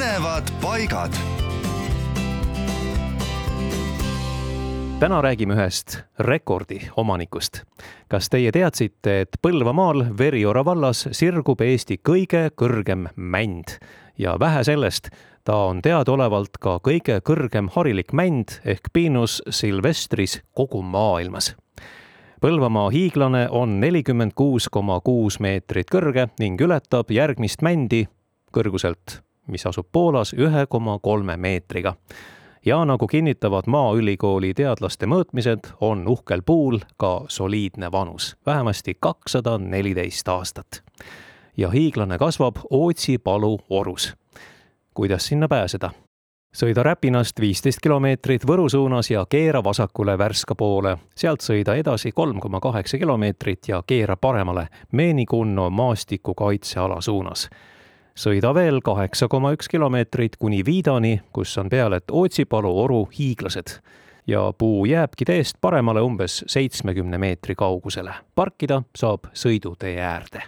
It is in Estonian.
põnevad paigad. täna räägime ühest rekordi omanikust. kas teie teadsite, et Põlvamaal Veriora vallas sirgub Eesti kõige kõrgem mänd ja vähe sellest, ta on teadaolevalt ka kõige kõrgem harilik mänd ehk Pinus silvestris kogu maailmas Põlvamaa hiiglane on nelikümmend kuus koma kuus meetrit kõrge ning ületab järgmist mändi kõrguselt, mis asub Poolas, ühe koma kolme meetriga. ja nagu kinnitavad Maaülikooli teadlaste mõõtmised, on uhkel puul ka soliidne vanus, vähemasti kakssada neliteist aastat. ja hiiglane kasvab Ootsi-Palu orus. kuidas sinna pääseda? sõida Räpinast viisteist kilomeetrit Võru suunas ja keera vasakule Värska poole. sealt sõida edasi kolm koma kaheksa kilomeetrit ja keera paremale Meenikunno maastikukaitseala suunas. Sõida veel kaheksa koma üks kilomeetrit kuni Viidani, kus on peale Ootsipalu oru hiiglased ja puu jääbki teest paremale umbes seitsmekümne meetri kaugusele. parkida saab sõidutee äärde